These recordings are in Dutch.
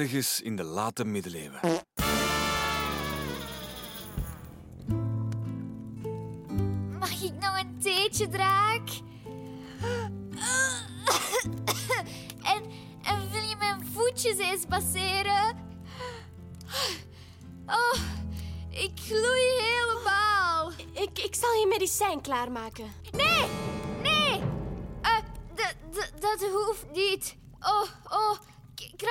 ergens in de late middeleeuwen. Mag ik nog een theetje, draak? En, en wil je mijn voetjes eens passeren? Oh, ik gloei helemaal. Ik, ik zal je medicijn klaarmaken. Nee, nee. Eh, d- dat hoeft niet. Oh, oh.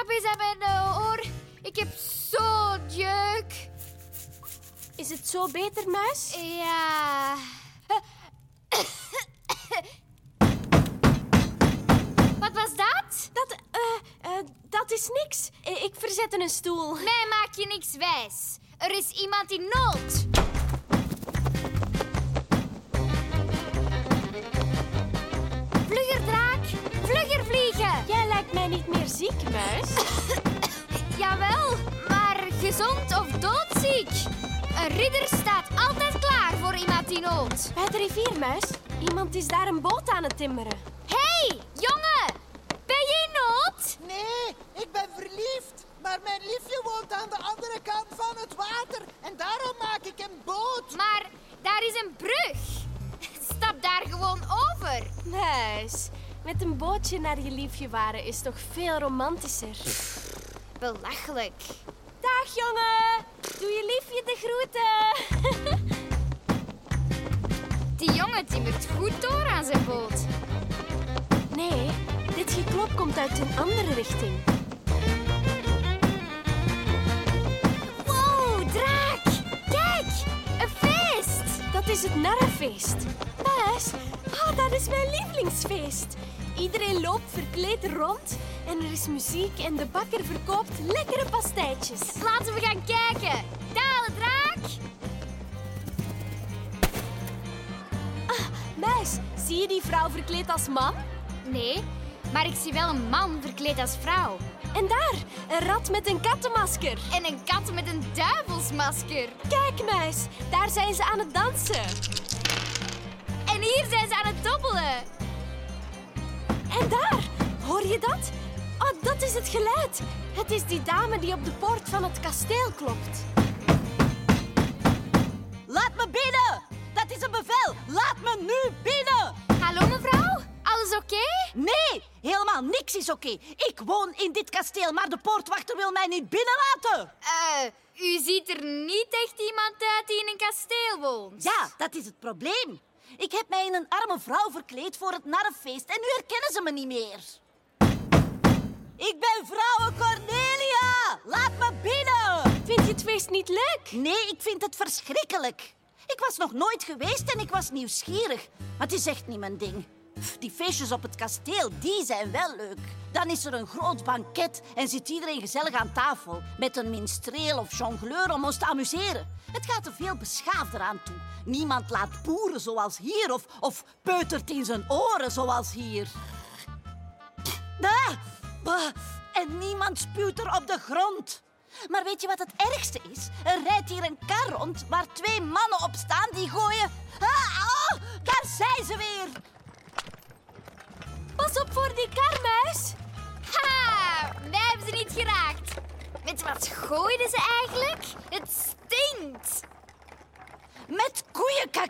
Krap eens aan mijn oor. Ik heb zo'n jeuk. Is het zo beter, muis? Ja. Wat was dat? Dat, eh, eh, dat is niks. Ik verzet een stoel. Mij maak je niks wijs. Er is iemand in nood. Niet meer ziek, muis. Jawel, maar gezond of doodziek. Een ridder staat altijd klaar voor iemand in nood. Bij de rivier, muis. Iemand is daar een boot aan het timmeren. Hé, hey, jongen. Ben je in nood? Nee, ik ben verliefd. Maar mijn liefje woont aan de andere kant van het water. En daarom maak ik een boot. Maar daar is een brug. Stap daar gewoon over. Muis, met een bootje naar je liefje varen is toch veel romantischer. Belachelijk. Dag, jongen. Doe je liefje de groeten. Die jongen timmert goed door aan zijn boot. Nee, dit geklop komt uit een andere richting. Wow, draak! Kijk, een feest! Dat is het narrenfeest. Muis, oh, dat is mijn lievelingsfeest. Iedereen loopt verkleed rond en er is muziek en de bakker verkoopt lekkere pastijtjes. Laten we gaan kijken. Dalen, draak! Muis, zie je die vrouw verkleed als man? Nee, maar ik zie wel een man verkleed als vrouw. En daar, een rat met een kattenmasker. En een kat met een duivelsmasker. Kijk, muis, daar zijn ze aan het dansen. En hier zijn ze aan het dobbelen. En daar, hoor je dat? Oh, dat is het geluid. Het is die dame die op de poort van het kasteel klopt. Laat me binnen! Dat is een bevel! Laat me nu binnen! Hallo mevrouw, alles oké? Nee, helemaal niks is oké. Ik woon in dit kasteel, maar de poortwachter wil mij niet binnenlaten. Eh, u ziet er niet echt iemand uit die in een kasteel woont. Ja, dat is het probleem. Ik heb mij in een arme vrouw verkleed voor het narrenfeest en nu herkennen ze me niet meer. Ik ben vrouwen Cornelia! Laat me binnen! Vind je het feest niet leuk? Nee, ik vind het verschrikkelijk. Ik was nog nooit geweest en ik was nieuwsgierig. Maar het is echt niet mijn ding. Pff, Die feestjes op het kasteel, die zijn wel leuk. Dan is er een groot banket en zit iedereen gezellig aan tafel. Met een minstreel of jongleur om ons te amuseren. Het gaat er veel beschaafder aan toe. Niemand laat boeren zoals hier of, of peutert in zijn oren zoals hier. Bah, en niemand spuwt er op de grond. Maar weet je wat het ergste is? Er rijdt hier een kar rond waar twee mannen op staan die gooien. Ah, oh, daar zijn ze weer! Pas op voor die karmuis.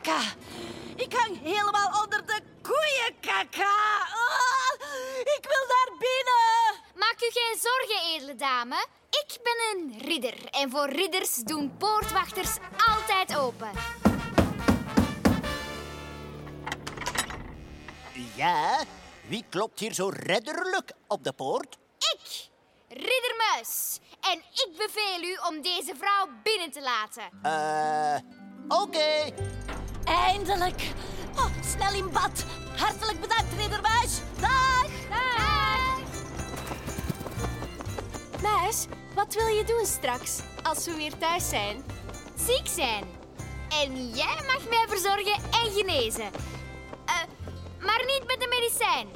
Koeienkaka. Ik hang helemaal onder de koeienkaka. Ah, ik wil daar binnen. Maak u geen zorgen, edele dame. Ik ben een ridder en voor ridders doen poortwachters altijd open. Ja, wie klopt hier zo redderlijk op de poort? Ik, riddermuis. En ik beveel u om deze vrouw binnen te laten. Eh, oké. Eindelijk. Oh, snel in bad. Hartelijk bedankt, riddermuis. Dag. Dag. Muis, wat wil je doen straks als we weer thuis zijn? Ziek zijn. En jij mag mij verzorgen en genezen. Eh, maar niet met de medicijn.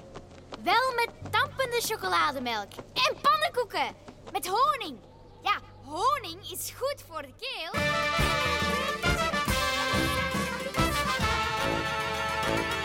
Wel met dampende chocolademelk. En pannenkoeken. Met honing. Ja, honing is goed voor de keel. Thank you.